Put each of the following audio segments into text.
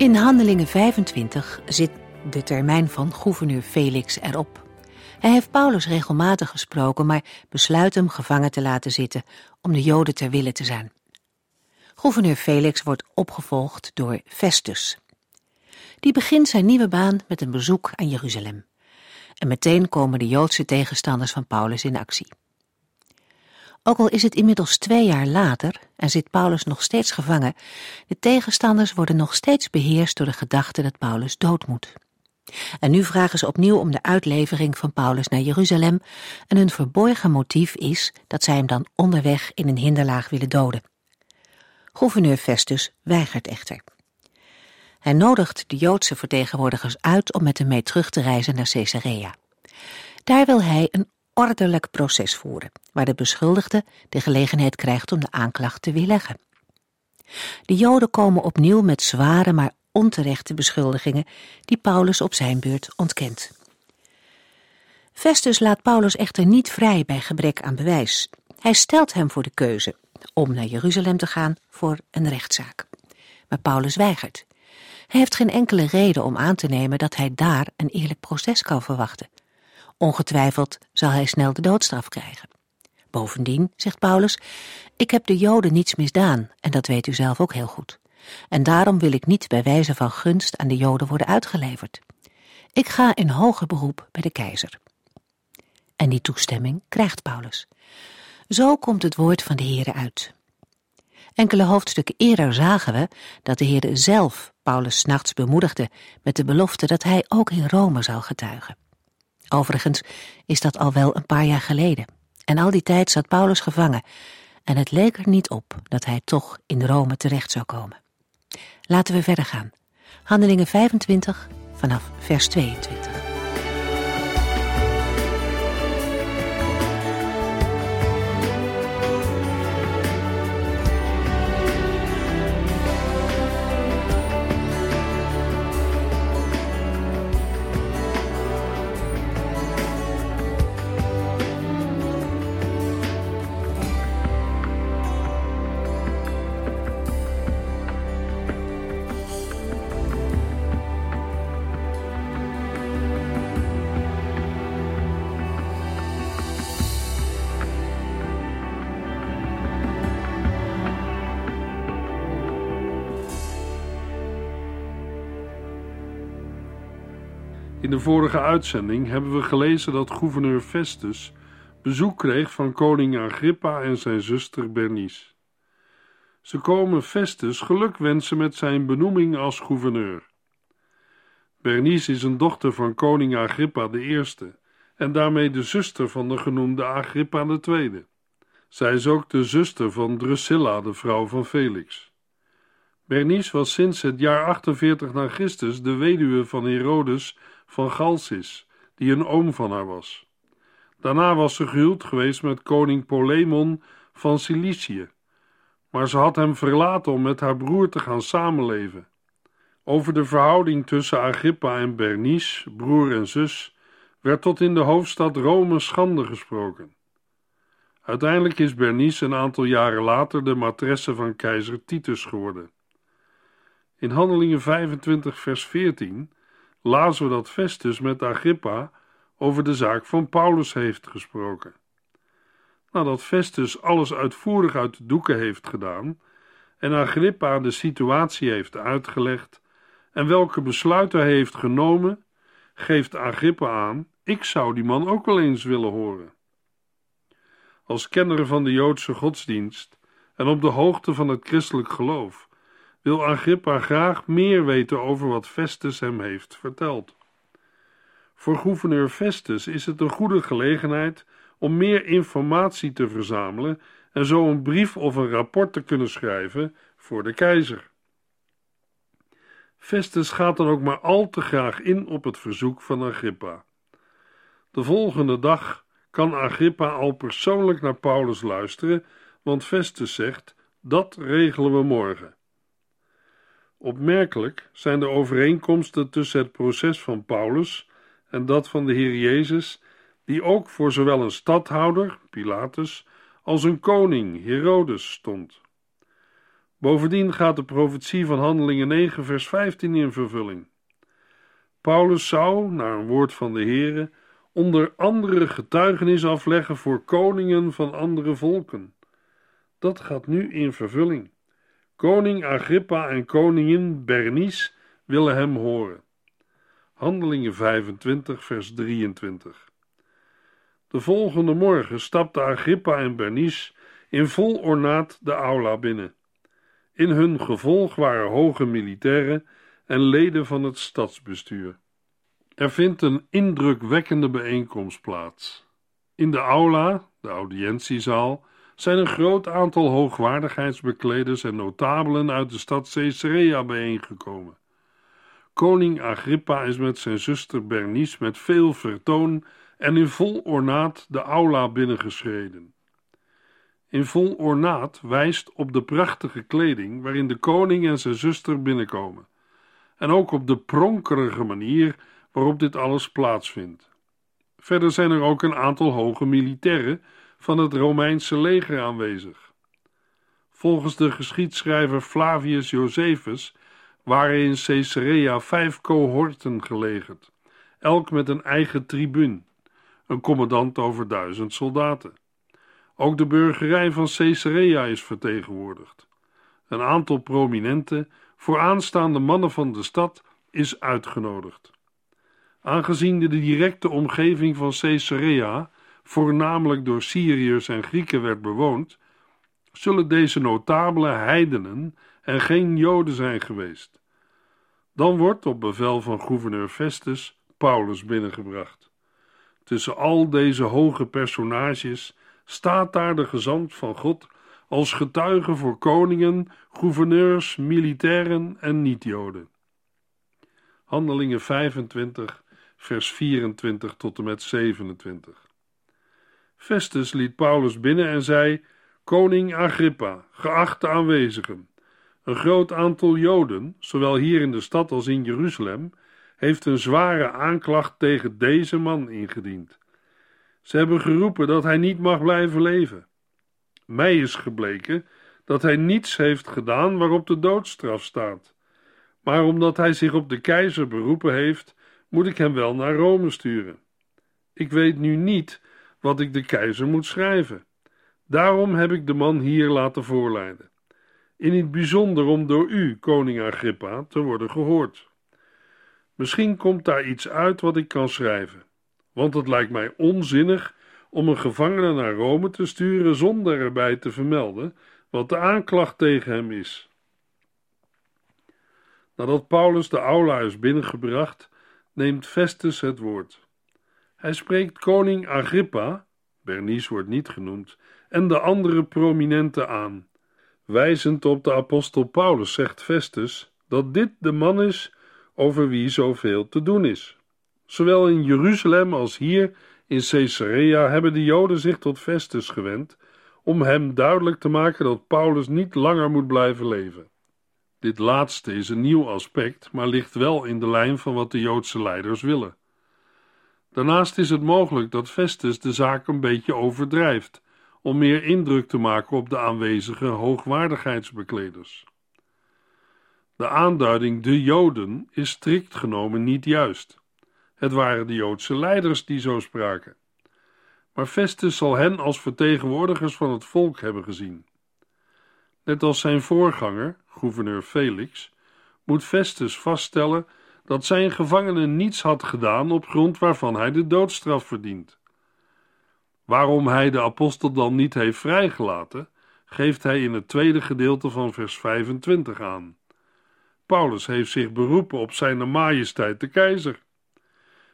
In Handelingen 25 zit de termijn van gouverneur Felix erop. Hij heeft Paulus regelmatig gesproken, maar besluit hem gevangen te laten zitten om de Joden ter wille te zijn. Gouverneur Felix wordt opgevolgd door Festus. Die begint zijn nieuwe baan met een bezoek aan Jeruzalem. En meteen komen de Joodse tegenstanders van Paulus in actie. Ook al is het inmiddels twee jaar later en zit Paulus nog steeds gevangen, de tegenstanders worden nog steeds beheerst door de gedachte dat Paulus dood moet. En nu vragen ze opnieuw om de uitlevering van Paulus naar Jeruzalem en hun verborgen motief is dat zij hem dan onderweg in een hinderlaag willen doden. Gouverneur Festus weigert echter. Hij nodigt de Joodse vertegenwoordigers uit om met hem mee terug te reizen naar Caesarea. Daar wil hij een ordelijk proces voeren, waar de beschuldigde de gelegenheid krijgt om de aanklacht te weerleggen. De Joden komen opnieuw met zware maar onterechte beschuldigingen die Paulus op zijn beurt ontkent. Festus laat Paulus echter niet vrij bij gebrek aan bewijs. Hij stelt hem voor de keuze om naar Jeruzalem te gaan voor een rechtszaak. Maar Paulus weigert. Hij heeft geen enkele reden om aan te nemen dat hij daar een eerlijk proces kan verwachten. Ongetwijfeld zal hij snel de doodstraf krijgen. Bovendien, zegt Paulus, ik heb de Joden niets misdaan en dat weet u zelf ook heel goed. En daarom wil ik niet bij wijze van gunst aan de Joden worden uitgeleverd. Ik ga in hoger beroep bij de keizer. En die toestemming krijgt Paulus. Zo komt het woord van de Heere uit. Enkele hoofdstukken eerder zagen we dat de Heere zelf Paulus nachts bemoedigde met de belofte dat hij ook in Rome zou getuigen. Overigens is dat al wel een paar jaar geleden. En al die tijd zat Paulus gevangen en het leek er niet op dat hij toch in Rome terecht zou komen. Laten we verder gaan. Handelingen 25 vanaf vers 22. Vorige uitzending hebben we gelezen dat gouverneur Festus bezoek kreeg van koning Agrippa en zijn zuster Bernice. Ze komen Festus geluk wensen met zijn benoeming als gouverneur. Bernice is een dochter van koning Agrippa I en daarmee de zuster van de genoemde Agrippa II. Zij is ook de zuster van Drusilla, de vrouw van Felix. Bernice was sinds het jaar 48 na Christus de weduwe van Herodes van Galsis, die een oom van haar was. Daarna was ze gehuwd geweest met koning Polemon van Cilicië, maar ze had hem verlaten om met haar broer te gaan samenleven. Over de verhouding tussen Agrippa en Bernice, broer en zus, werd tot in de hoofdstad Rome schande gesproken. Uiteindelijk is Bernice een aantal jaren later de matresse van keizer Titus geworden. In Handelingen 25, vers 14 lazen we dat Festus met Agrippa over de zaak van Paulus heeft gesproken. Nadat Festus alles uitvoerig uit de doeken heeft gedaan en Agrippa de situatie heeft uitgelegd en welke besluiten hij heeft genomen, geeft Agrippa aan: Ik zou die man ook wel eens willen horen. Als kenner van de Joodse godsdienst en op de hoogte van het christelijk geloof wil Agrippa graag meer weten over wat Festus hem heeft verteld. Voor gouverneur Festus is het een goede gelegenheid om meer informatie te verzamelen en zo een brief of een rapport te kunnen schrijven voor de keizer. Festus gaat dan ook maar al te graag in op het verzoek van Agrippa. De volgende dag kan Agrippa al persoonlijk naar Paulus luisteren, want Festus zegt: dat regelen we morgen. Opmerkelijk zijn de overeenkomsten tussen het proces van Paulus en dat van de Heer Jezus, die ook voor zowel een stadhouder, Pilatus, als een koning, Herodes, stond. Bovendien gaat de profetie van Handelingen 9, vers 15 in vervulling. Paulus zou, naar een woord van de Heere, onder andere getuigenis afleggen voor koningen van andere volken. Dat gaat nu in vervulling. Koning Agrippa en koningin Bernice willen hem horen. Handelingen 25, vers 23. De volgende morgen stapten Agrippa en Bernice in vol ornaat de aula binnen. In hun gevolg waren hoge militairen en leden van het stadsbestuur. Er vindt een indrukwekkende bijeenkomst plaats. In de aula, de audiëntiezaal, zijn een groot aantal hoogwaardigheidsbekleders en notabelen uit de stad Caesarea bijeengekomen. Koning Agrippa is met zijn zuster Bernice met veel vertoon en in vol ornaat de aula binnengeschreden. In vol ornaat wijst op de prachtige kleding waarin de koning en zijn zuster binnenkomen, en ook op de pronkerige manier waarop dit alles plaatsvindt. Verder zijn er ook een aantal hoge militairen van het Romeinse leger aanwezig. Volgens de geschiedschrijver Flavius Josephus waren in Caesarea vijf cohorten gelegerd, elk met een eigen tribuun, een commandant over duizend soldaten. Ook de burgerij van Caesarea is vertegenwoordigd. Een aantal prominente, vooraanstaande mannen van de stad is uitgenodigd. Aangezien de directe omgeving van Caesarea voornamelijk door Syriërs en Grieken werd bewoond, zullen deze notabele heidenen en geen Joden zijn geweest. Dan wordt op bevel van gouverneur Festus Paulus binnengebracht. Tussen al deze hoge personages staat daar de gezant van God als getuige voor koningen, gouverneurs, militairen en niet-Joden. Handelingen 25, vers 24 tot en met 27. Festus liet Paulus binnen en zei: Koning Agrippa, geachte aanwezigen, een groot aantal Joden, zowel hier in de stad als in Jeruzalem, heeft een zware aanklacht tegen deze man ingediend. Ze hebben geroepen dat hij niet mag blijven leven. Mij is gebleken dat hij niets heeft gedaan waarop de doodstraf staat. Maar omdat hij zich op de keizer beroepen heeft, moet ik hem wel naar Rome sturen. Ik weet nu niet wat ik de keizer moet schrijven. Daarom heb ik de man hier laten voorleiden. In het bijzonder om door u, koning Agrippa, te worden gehoord. Misschien komt daar iets uit wat ik kan schrijven, want het lijkt mij onzinnig om een gevangene naar Rome te sturen zonder erbij te vermelden wat de aanklacht tegen hem is. Nadat Paulus de aula is binnengebracht, neemt Festus het woord. Hij spreekt koning Agrippa, Bernice wordt niet genoemd, en de andere prominenten aan. Wijzend op de apostel Paulus zegt Festus dat dit de man is over wie zoveel te doen is. Zowel in Jeruzalem als hier in Caesarea hebben de Joden zich tot Festus gewend om hem duidelijk te maken dat Paulus niet langer moet blijven leven. Dit laatste is een nieuw aspect, maar ligt wel in de lijn van wat de Joodse leiders willen. Daarnaast is het mogelijk dat Festus de zaak een beetje overdrijft om meer indruk te maken op de aanwezige hoogwaardigheidsbekleders. De aanduiding de Joden is strikt genomen niet juist. Het waren de Joodse leiders die zo spraken. Maar Festus zal hen als vertegenwoordigers van het volk hebben gezien. Net als zijn voorganger, gouverneur Felix, moet Festus vaststellen dat zijn gevangene niets had gedaan op grond waarvan hij de doodstraf verdient. Waarom hij de apostel dan niet heeft vrijgelaten, geeft hij in het tweede gedeelte van vers 25 aan. Paulus heeft zich beroepen op zijn majesteit de keizer.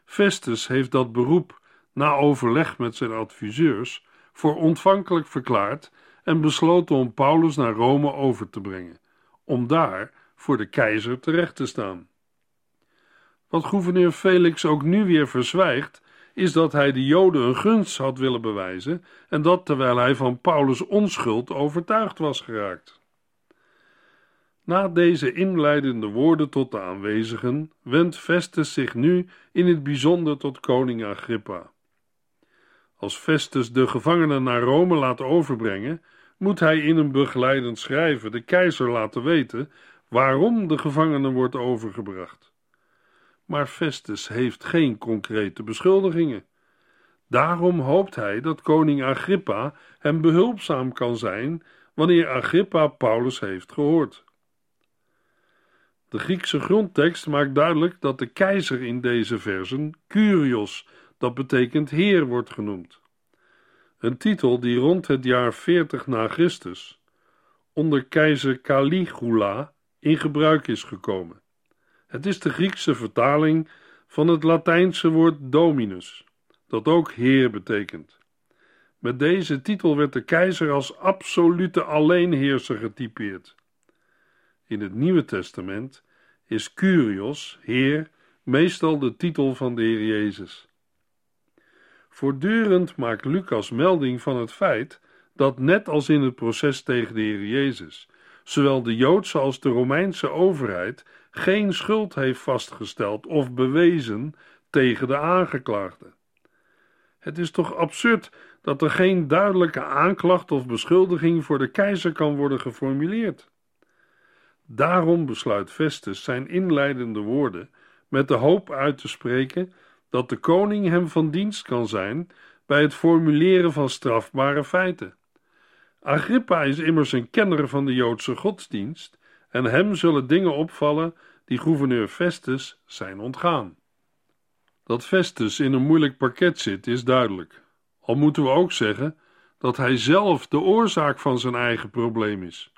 Festus heeft dat beroep na overleg met zijn adviseurs voor ontvankelijk verklaard en besloten om Paulus naar Rome over te brengen, om daar voor de keizer terecht te staan. Wat gouverneur Felix ook nu weer verzwijgt, is dat hij de Joden een gunst had willen bewijzen en dat terwijl hij van Paulus' onschuld overtuigd was geraakt. Na deze inleidende woorden tot de aanwezigen wendt Festus zich nu in het bijzonder tot koning Agrippa. Als Festus de gevangenen naar Rome laat overbrengen, moet hij in een begeleidend schrijven de keizer laten weten waarom de gevangenen wordt overgebracht. Maar Festus heeft geen concrete beschuldigingen. Daarom hoopt hij dat koning Agrippa hem behulpzaam kan zijn wanneer Agrippa Paulus heeft gehoord. De Griekse grondtekst maakt duidelijk dat de keizer in deze versen Curios, dat betekent heer, wordt genoemd. Een titel die rond het jaar 40 na Christus onder keizer Caligula in gebruik is gekomen. Het is de Griekse vertaling van het Latijnse woord dominus, dat ook heer betekent. Met deze titel werd de keizer als absolute alleenheerser getypeerd. In het Nieuwe Testament is Curios, Heer, meestal de titel van de Heer Jezus. Voortdurend maakt Lucas melding van het feit dat, net als in het proces tegen de Heer Jezus, zowel de Joodse als de Romeinse overheid geen schuld heeft vastgesteld of bewezen tegen de aangeklaagde. Het is toch absurd dat er geen duidelijke aanklacht of beschuldiging voor de keizer kan worden geformuleerd. Daarom besluit Festus zijn inleidende woorden met de hoop uit te spreken dat de koning hem van dienst kan zijn bij het formuleren van strafbare feiten. Agrippa is immers een kenner van de Joodse godsdienst en hem zullen dingen opvallen die gouverneur Festus zijn ontgaan. Dat Festus in een moeilijk parket zit is duidelijk, al moeten we ook zeggen dat hij zelf de oorzaak van zijn eigen probleem is.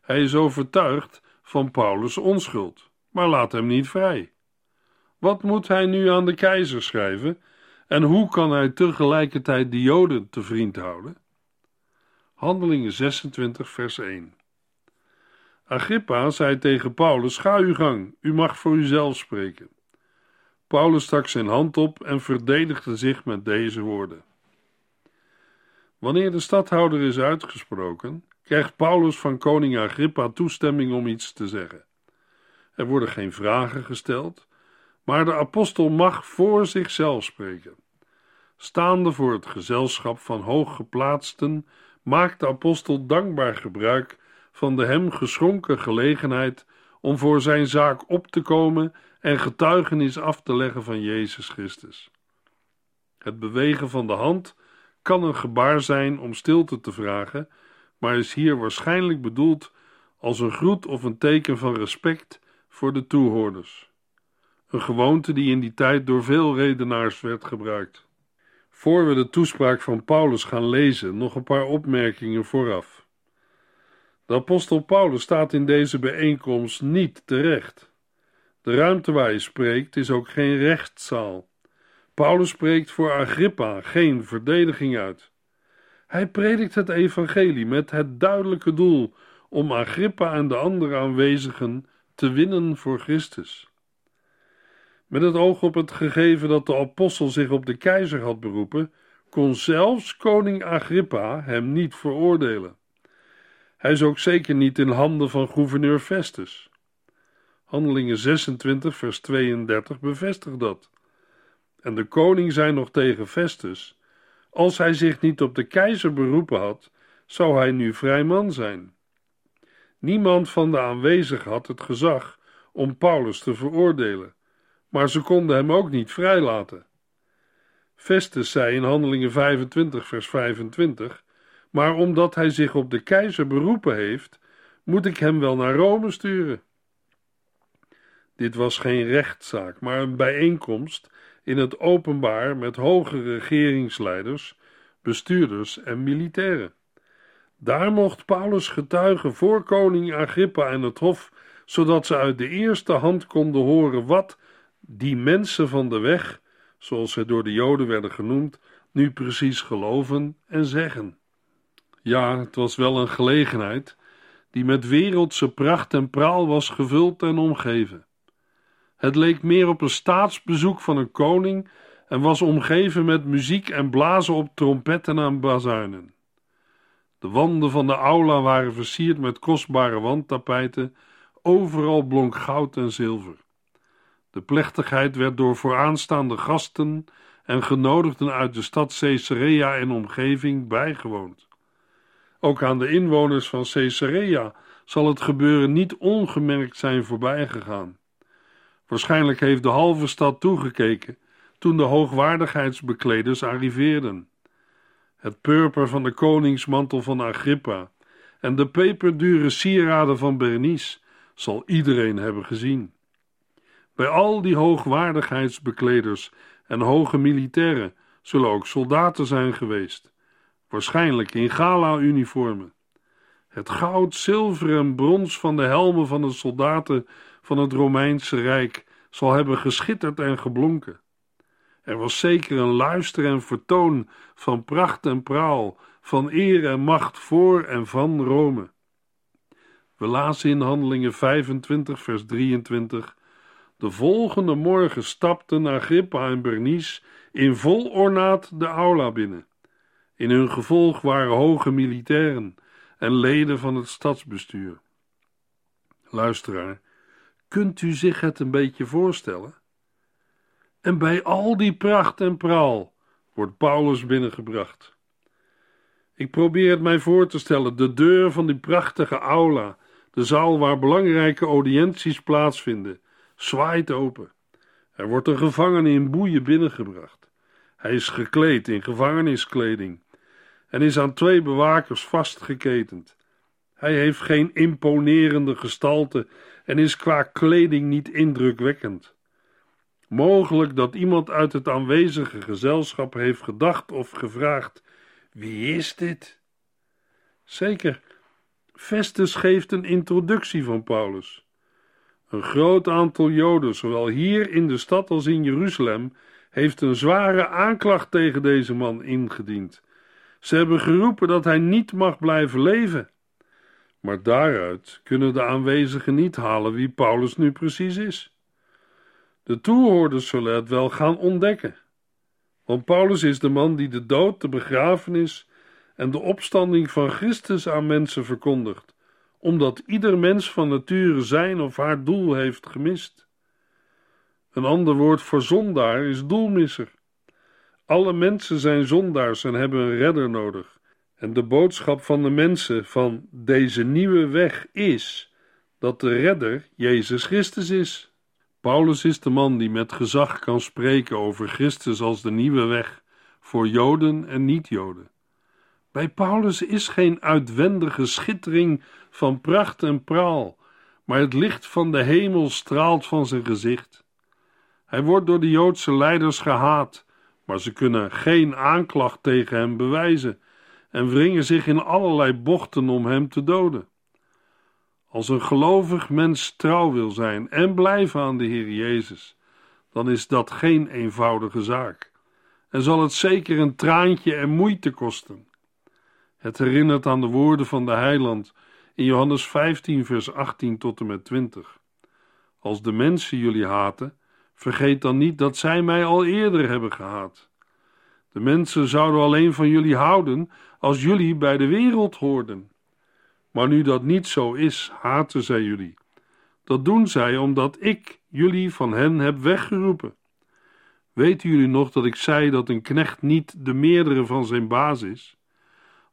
Hij is overtuigd van Paulus' onschuld, maar laat hem niet vrij. Wat moet hij nu aan de keizer schrijven en hoe kan hij tegelijkertijd de Joden te vriend houden? Handelingen 26, vers 1. Agrippa zei tegen Paulus: Ga uw gang, u mag voor uzelf spreken. Paulus stak zijn hand op en verdedigde zich met deze woorden. Wanneer de stadhouder is uitgesproken, krijgt Paulus van koning Agrippa toestemming om iets te zeggen. Er worden geen vragen gesteld, maar de apostel mag voor zichzelf spreken. Staande voor het gezelschap van hooggeplaatsten maakt de apostel dankbaar gebruik van de hem geschonken gelegenheid om voor zijn zaak op te komen en getuigenis af te leggen van Jezus Christus. Het bewegen van de hand kan een gebaar zijn om stilte te vragen maar is hier waarschijnlijk bedoeld als een groet of een teken van respect voor de toehoorders. Een gewoonte die in die tijd door veel redenaars werd gebruikt. Voor we de toespraak van Paulus gaan lezen, nog een paar opmerkingen vooraf. De apostel Paulus staat in deze bijeenkomst niet terecht. De ruimte waar hij spreekt is ook geen rechtszaal. Paulus spreekt voor Agrippa geen verdediging uit. Hij predikt het evangelie met het duidelijke doel om Agrippa en de andere aanwezigen te winnen voor Christus. Met het oog op het gegeven dat de apostel zich op de keizer had beroepen, kon zelfs koning Agrippa hem niet veroordelen. Hij is ook zeker niet in handen van gouverneur Festus. Handelingen 26, vers 32 bevestigt dat. En de koning zei nog tegen Festus: als hij zich niet op de keizer beroepen had, zou hij nu vrij man zijn. Niemand van de aanwezigen had het gezag om Paulus te veroordelen, maar ze konden hem ook niet vrijlaten. Festus zei in Handelingen 25, vers 25: Maar omdat hij zich op de keizer beroepen heeft, moet ik hem wel naar Rome sturen. Dit was geen rechtszaak, maar een bijeenkomst in het openbaar met hoge regeringsleiders, bestuurders en militairen. Daar mocht Paulus getuigen voor koning Agrippa en het hof, zodat ze uit de eerste hand konden horen wat die mensen van de weg, zoals ze door de Joden werden genoemd, nu precies geloven en zeggen. Ja, het was wel een gelegenheid die met wereldse pracht en praal was gevuld en omgeven. Het leek meer op een staatsbezoek van een koning en was omgeven met muziek en blazen op trompetten en bazuinen. De wanden van de aula waren versierd met kostbare wandtapijten, overal blonk goud en zilver. De plechtigheid werd door vooraanstaande gasten en genodigden uit de stad Caesarea en omgeving bijgewoond. Ook aan de inwoners van Caesarea zal het gebeuren niet ongemerkt zijn voorbijgegaan. Waarschijnlijk heeft de halve stad toegekeken toen de hoogwaardigheidsbekleders arriveerden. Het purper van de koningsmantel van Agrippa en de peperdure sieraden van Bernice zal iedereen hebben gezien. Bij al die hoogwaardigheidsbekleders en hoge militairen zullen ook soldaten zijn geweest, waarschijnlijk in gala-uniformen. Het goud, zilver en brons van de helmen van de soldaten van het Romeinse Rijk zal hebben geschitterd en geblonken. Er was zeker een luister en vertoon van pracht en praal, van eer en macht voor en van Rome. We lazen in Handelingen 25, vers 23. De volgende morgen stapten Agrippa en Bernice in vol ornaat de aula binnen. In hun gevolg waren hoge militairen en leden van het stadsbestuur. Luisteraar, kunt u zich het een beetje voorstellen? En bij al die pracht en praal wordt Paulus binnengebracht. Ik probeer het mij voor te stellen: de deur van die prachtige aula, de zaal waar belangrijke audiënties plaatsvinden, zwaait open. Er wordt een gevangene in boeien binnengebracht. Hij is gekleed in gevangeniskleding en is aan twee bewakers vastgeketend. Hij heeft geen imponerende gestalte en is qua kleding niet indrukwekkend. Mogelijk dat iemand uit het aanwezige gezelschap heeft gedacht of gevraagd: Wie is dit? Zeker, Festus geeft een introductie van Paulus. Een groot aantal Joden, zowel hier in de stad als in Jeruzalem, heeft een zware aanklacht tegen deze man ingediend. Ze hebben geroepen dat hij niet mag blijven leven. Maar daaruit kunnen de aanwezigen niet halen wie Paulus nu precies is. De toehoorders zullen het wel gaan ontdekken. Want Paulus is de man die de dood, de begrafenis en de opstanding van Christus aan mensen verkondigt, omdat ieder mens van nature zijn of haar doel heeft gemist. Een ander woord voor zondaar is doelmisser. Alle mensen zijn zondaars en hebben een redder nodig. En de boodschap van de mensen van deze nieuwe weg is dat de redder Jezus Christus is. Paulus is de man die met gezag kan spreken over Christus als de nieuwe weg voor Joden en niet-Joden. Bij Paulus is geen uitwendige schittering van pracht en praal, maar het licht van de hemel straalt van zijn gezicht. Hij wordt door de Joodse leiders gehaat, maar ze kunnen geen aanklacht tegen hem bewijzen en wringen zich in allerlei bochten om hem te doden. Als een gelovig mens trouw wil zijn en blijven aan de Heer Jezus, dan is dat geen eenvoudige zaak en zal het zeker een traantje en moeite kosten. Het herinnert aan de woorden van de heiland in Johannes 15, vers 18 tot en met 20. Als de mensen jullie haten, vergeet dan niet dat zij mij al eerder hebben gehaat. De mensen zouden alleen van jullie houden als jullie bij de wereld hoorden. Maar nu dat niet zo is, haten zij jullie. Dat doen zij omdat ik jullie van hen heb weggeroepen. Weten jullie nog dat ik zei dat een knecht niet de meerdere van zijn baas is?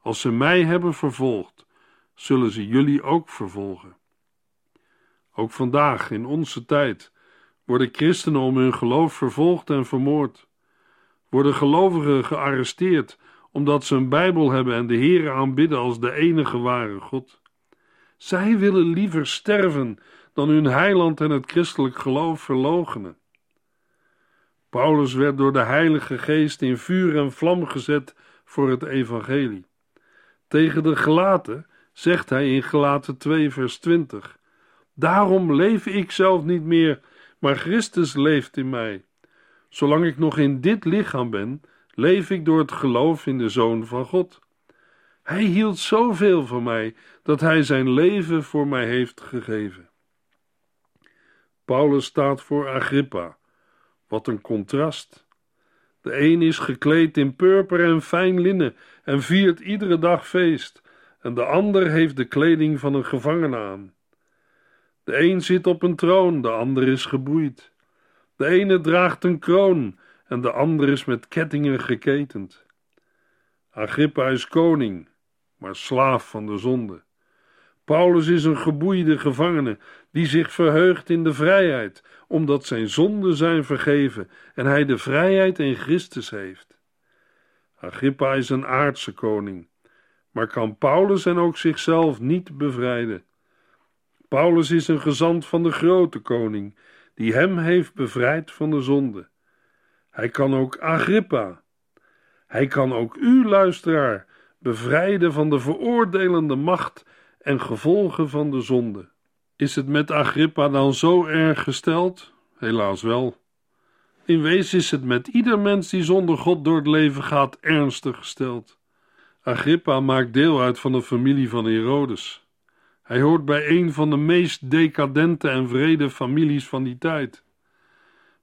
Als ze mij hebben vervolgd, zullen ze jullie ook vervolgen. Ook vandaag, in onze tijd, worden christenen om hun geloof vervolgd en vermoord. Worden gelovigen gearresteerd omdat ze een Bijbel hebben en de Heer aanbidden als de enige ware God. Zij willen liever sterven dan hun heiland en het christelijk geloof verloochenen. Paulus werd door de Heilige Geest in vuur en vlam gezet voor het evangelie. Tegen de gelaten zegt hij in Gelaten 2 vers 20: Daarom leef ik zelf niet meer, maar Christus leeft in mij. Zolang ik nog in dit lichaam ben, leef ik door het geloof in de Zoon van God. Hij hield zoveel van mij dat hij zijn leven voor mij heeft gegeven. Paulus staat voor Agrippa. Wat een contrast. De een is gekleed in purper en fijn linnen en viert iedere dag feest, en de ander heeft de kleding van een gevangene aan. De een zit op een troon, de ander is geboeid. De ene draagt een kroon en de ander is met kettingen geketend. Agrippa is koning, maar slaaf van de zonde. Paulus is een geboeide gevangene die zich verheugt in de vrijheid, omdat zijn zonden zijn vergeven en hij de vrijheid in Christus heeft. Agrippa is een aardse koning, maar kan Paulus en ook zichzelf niet bevrijden. Paulus is een gezant van de grote koning, die hem heeft bevrijd van de zonde. Hij kan ook Agrippa. Hij kan ook u, luisteraar, bevrijden van de veroordelende macht en gevolgen van de zonde. Is het met Agrippa dan zo erg gesteld? Helaas wel. In wezen is het met ieder mens die zonder God door het leven gaat ernstig gesteld. Agrippa maakt deel uit van de familie van Herodes. Hij hoort bij een van de meest decadente en vrede families van die tijd.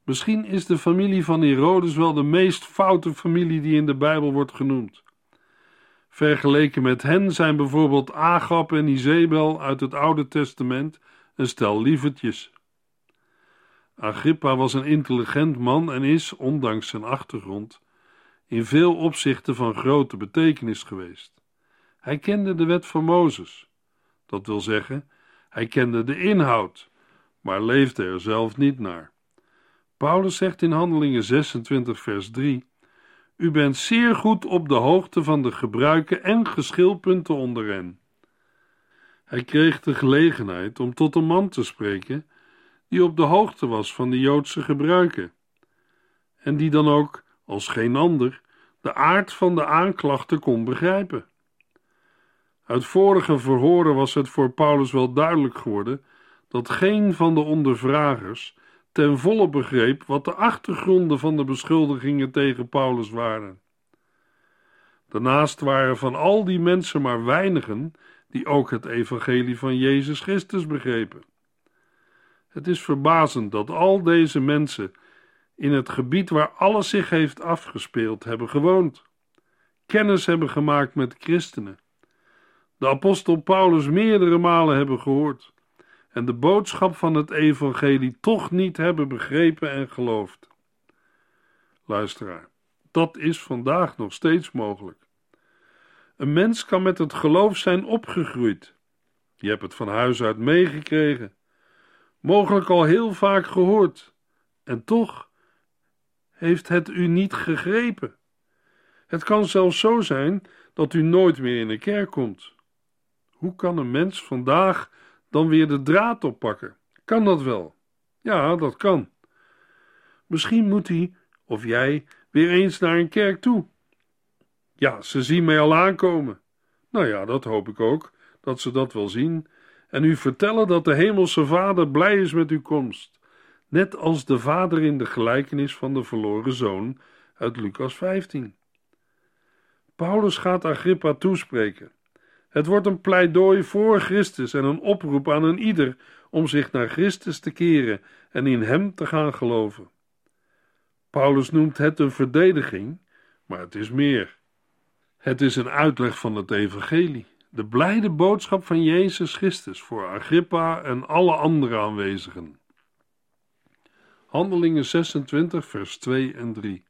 Misschien is de familie van Herodes wel de meest foute familie die in de Bijbel wordt genoemd. Vergeleken met hen zijn bijvoorbeeld Agap en Izebel uit het Oude Testament een stel lievertjes. Agrippa was een intelligent man en is, ondanks zijn achtergrond, in veel opzichten van grote betekenis geweest. Hij kende de wet van Mozes. Dat wil zeggen, hij kende de inhoud, maar leefde er zelf niet naar. Paulus zegt in Handelingen 26, vers 3: U bent zeer goed op de hoogte van de gebruiken en geschilpunten onder hen. Hij kreeg de gelegenheid om tot een man te spreken die op de hoogte was van de Joodse gebruiken, en die dan ook, als geen ander, de aard van de aanklachten kon begrijpen. Uit vorige verhoren was het voor Paulus wel duidelijk geworden dat geen van de ondervragers ten volle begreep wat de achtergronden van de beschuldigingen tegen Paulus waren. Daarnaast waren van al die mensen maar weinigen die ook het evangelie van Jezus Christus begrepen. Het is verbazend dat al deze mensen in het gebied waar alles zich heeft afgespeeld hebben gewoond, kennis hebben gemaakt met christenen, de apostel Paulus meerdere malen hebben gehoord en de boodschap van het evangelie toch niet hebben begrepen en geloofd. Luisteraar, dat is vandaag nog steeds mogelijk. Een mens kan met het geloof zijn opgegroeid. Je hebt het van huis uit meegekregen, mogelijk al heel vaak gehoord, en toch heeft het u niet gegrepen. Het kan zelfs zo zijn dat u nooit meer in de kerk komt. Hoe kan een mens vandaag dan weer de draad oppakken? Kan dat wel? Ja, dat kan. Misschien moet hij of jij weer eens naar een kerk toe. Ja, ze zien mij al aankomen. Nou ja, dat hoop ik ook, dat ze dat wel zien. En u vertellen dat de Hemelse Vader blij is met uw komst. Net als de vader in de gelijkenis van de verloren zoon uit Lucas 15. Paulus gaat Agrippa toespreken. Het wordt een pleidooi voor Christus en een oproep aan een ieder om zich naar Christus te keren en in Hem te gaan geloven. Paulus noemt het een verdediging, maar het is meer. Het is een uitleg van het Evangelie, de blijde boodschap van Jezus Christus voor Agrippa en alle andere aanwezigen. Handelingen 26, vers 2 en 3.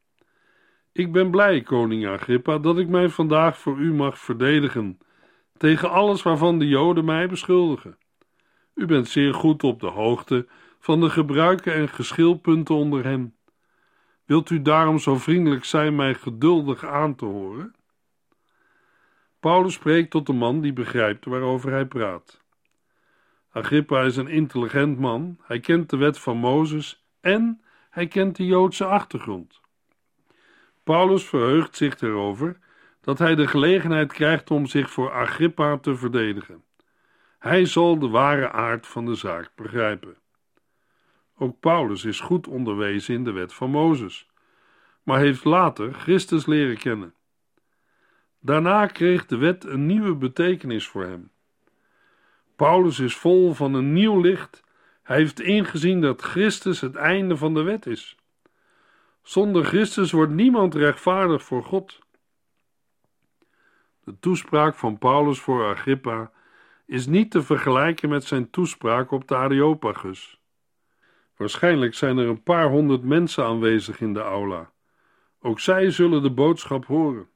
Ik ben blij, koning Agrippa, dat ik mij vandaag voor u mag verdedigen tegen alles waarvan de Joden mij beschuldigen. U bent zeer goed op de hoogte van de gebruiken en geschilpunten onder hen. Wilt u daarom zo vriendelijk zijn mij geduldig aan te horen? Paulus spreekt tot een man die begrijpt waarover hij praat. Agrippa is een intelligent man, hij kent de wet van Mozes en hij kent de Joodse achtergrond. Paulus verheugt zich erover dat hij de gelegenheid krijgt om zich voor Agrippa te verdedigen. Hij zal de ware aard van de zaak begrijpen. Ook Paulus is goed onderwezen in de wet van Mozes, maar heeft later Christus leren kennen. Daarna kreeg de wet een nieuwe betekenis voor hem. Paulus is vol van een nieuw licht. Hij heeft ingezien dat Christus het einde van de wet is. Zonder Christus wordt niemand rechtvaardig voor God. De toespraak van Paulus voor Agrippa is niet te vergelijken met zijn toespraak op de Areopagus. Waarschijnlijk zijn er een paar honderd mensen aanwezig in de aula. Ook zij zullen de boodschap horen.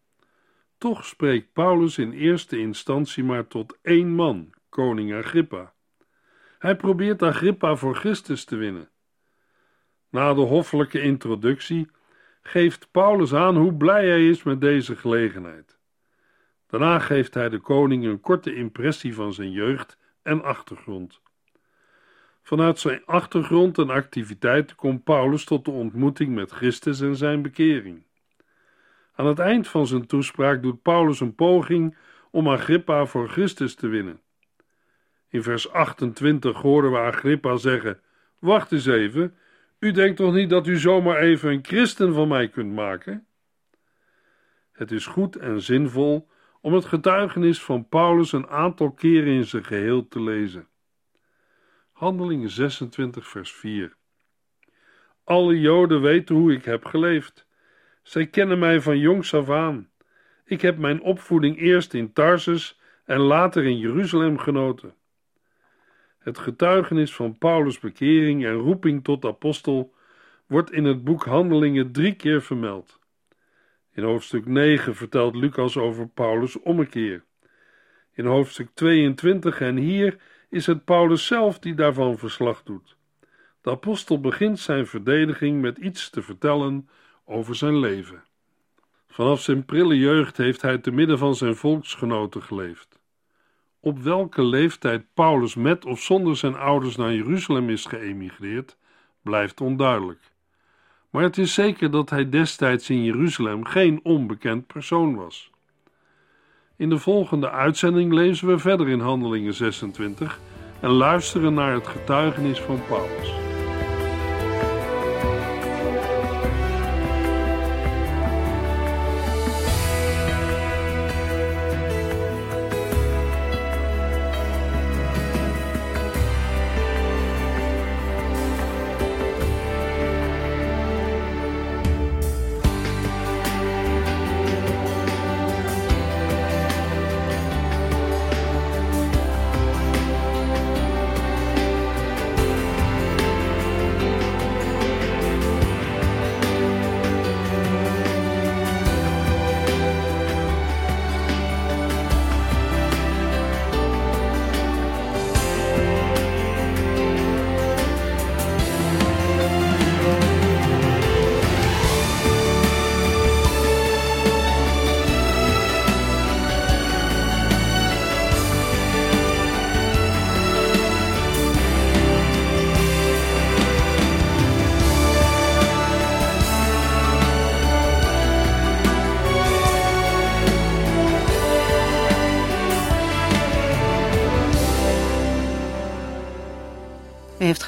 Toch spreekt Paulus in eerste instantie maar tot één man, koning Agrippa. Hij probeert Agrippa voor Christus te winnen. Na de hoffelijke introductie geeft Paulus aan hoe blij hij is met deze gelegenheid. Daarna geeft hij de koning een korte impressie van zijn jeugd en achtergrond. Vanuit zijn achtergrond en activiteiten komt Paulus tot de ontmoeting met Christus en zijn bekering. Aan het eind van zijn toespraak doet Paulus een poging om Agrippa voor Christus te winnen. In vers 28 horen we Agrippa zeggen: Wacht eens even, u denkt toch niet dat u zomaar even een christen van mij kunt maken? Het is goed en zinvol om het getuigenis van Paulus een aantal keren in zijn geheel te lezen. Handelingen 26, vers 4. Alle Joden weten hoe ik heb geleefd. Zij kennen mij van jongs af aan. Ik heb mijn opvoeding eerst in Tarsus en later in Jeruzalem genoten. Het getuigenis van Paulus' bekering en roeping tot apostel wordt in het boek Handelingen drie keer vermeld. In hoofdstuk 9 vertelt Lucas over Paulus' ommekeer. In hoofdstuk 22 en hier is het Paulus zelf die daarvan verslag doet. De apostel begint zijn verdediging met iets te vertellen over zijn leven. Vanaf zijn prille jeugd heeft hij te midden van zijn volksgenoten geleefd. Op welke leeftijd Paulus met of zonder zijn ouders naar Jeruzalem is geëmigreerd, blijft onduidelijk. Maar het is zeker dat hij destijds in Jeruzalem geen onbekend persoon was. In de volgende uitzending lezen we verder in Handelingen 26 en luisteren naar het getuigenis van Paulus.